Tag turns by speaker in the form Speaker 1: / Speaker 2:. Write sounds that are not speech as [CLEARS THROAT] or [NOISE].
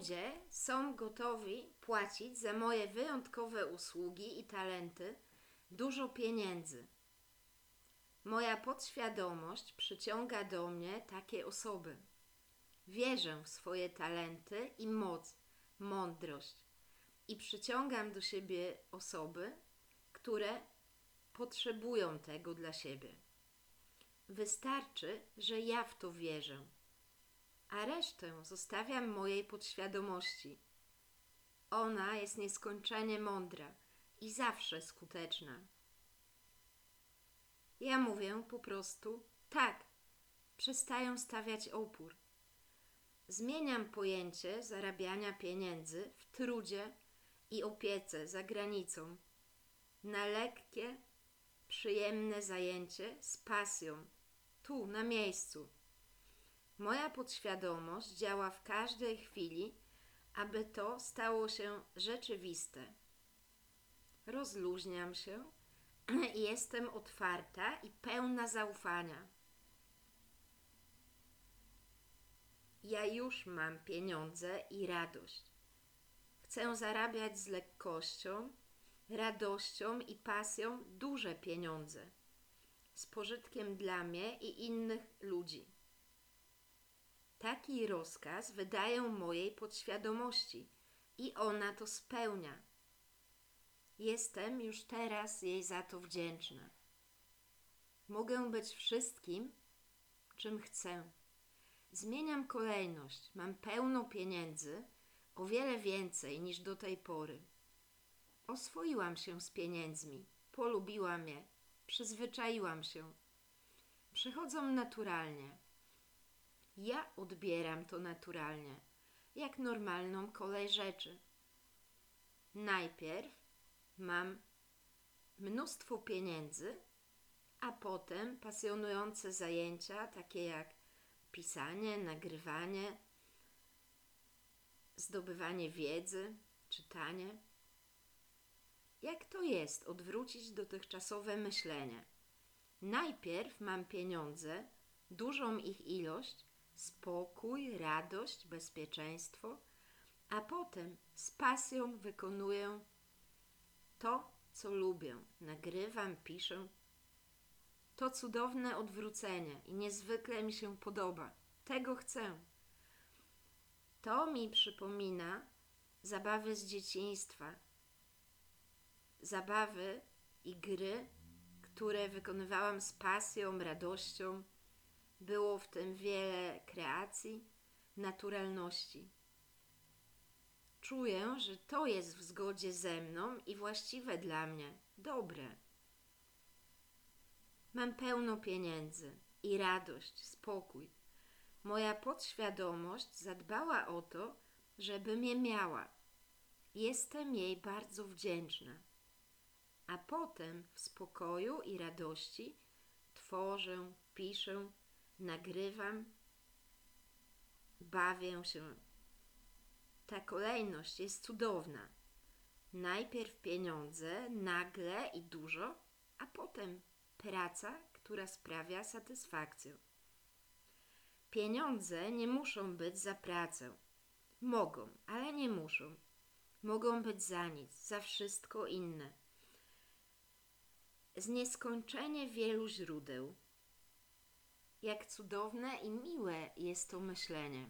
Speaker 1: ludzie są gotowi płacić za moje wyjątkowe usługi i talenty dużo pieniędzy. Moja podświadomość przyciąga do mnie takie osoby. Wierzę w swoje talenty i moc, mądrość i przyciągam do siebie osoby, które potrzebują tego dla siebie. Wystarczy, że ja w to wierzę, a resztę zostawiam mojej podświadomości. Ona jest nieskończenie mądra i zawsze skuteczna. Ja mówię po prostu tak, przestaję stawiać opór. Zmieniam pojęcie zarabiania pieniędzy w trudzie i opiece za granicą na lekkie, przyjemne zajęcie z pasją, tu, na miejscu. Moja podświadomość działa w każdej chwili, aby to stało się rzeczywiste. Rozluźniam się [CLEARS THROAT] jestem otwarta i pełna zaufania. Ja już mam pieniądze i radość. Chcę zarabiać z lekkością, radością i pasją duże pieniądze, z pożytkiem dla mnie i innych ludzi. Taki rozkaz wydaję mojej podświadomości i ona to spełnia. Jestem już teraz jej za to wdzięczna. Mogę być wszystkim, czym chcę. Zmieniam kolejność. Mam pełno pieniędzy, o wiele więcej niż do tej pory. Oswoiłam się z pieniędzmi, polubiłam je, przyzwyczaiłam się. Przychodzą naturalnie. Ja odbieram to naturalnie, jak normalną kolej rzeczy. Najpierw mam mnóstwo pieniędzy, a potem pasjonujące zajęcia, takie jak pisanie, nagrywanie, zdobywanie wiedzy, czytanie. Jak to jest odwrócić dotychczasowe myślenie? Najpierw mam pieniądze, dużą ich ilość, spokój, radość, bezpieczeństwo, a potem z pasją wykonuję to, co lubię. Nagrywam, piszę. To cudowne odwrócenie i niezwykle mi się podoba. Tego chcę. To mi przypomina zabawy z dzieciństwa. Zabawy i gry, które wykonywałam z pasją, radością. Było w tym wiele kreacji, naturalności. Czuję, że to jest w zgodzie ze mną i właściwe dla mnie, dobre. Mam pełno pieniędzy i radość, spokój. Moja podświadomość zadbała o to, żebym je miała. Jestem jej bardzo wdzięczna. A potem w spokoju i radości tworzę, piszę, nagrywam, bawię się. Ta kolejność jest cudowna. Najpierw pieniądze, nagle i dużo, a potem praca, która sprawia satysfakcję. Pieniądze nie muszą być za pracę. Mogą, ale nie muszą. Mogą być za nic, za wszystko inne. Z nieskończenie wielu źródeł. Jak cudowne i miłe jest to myślenie.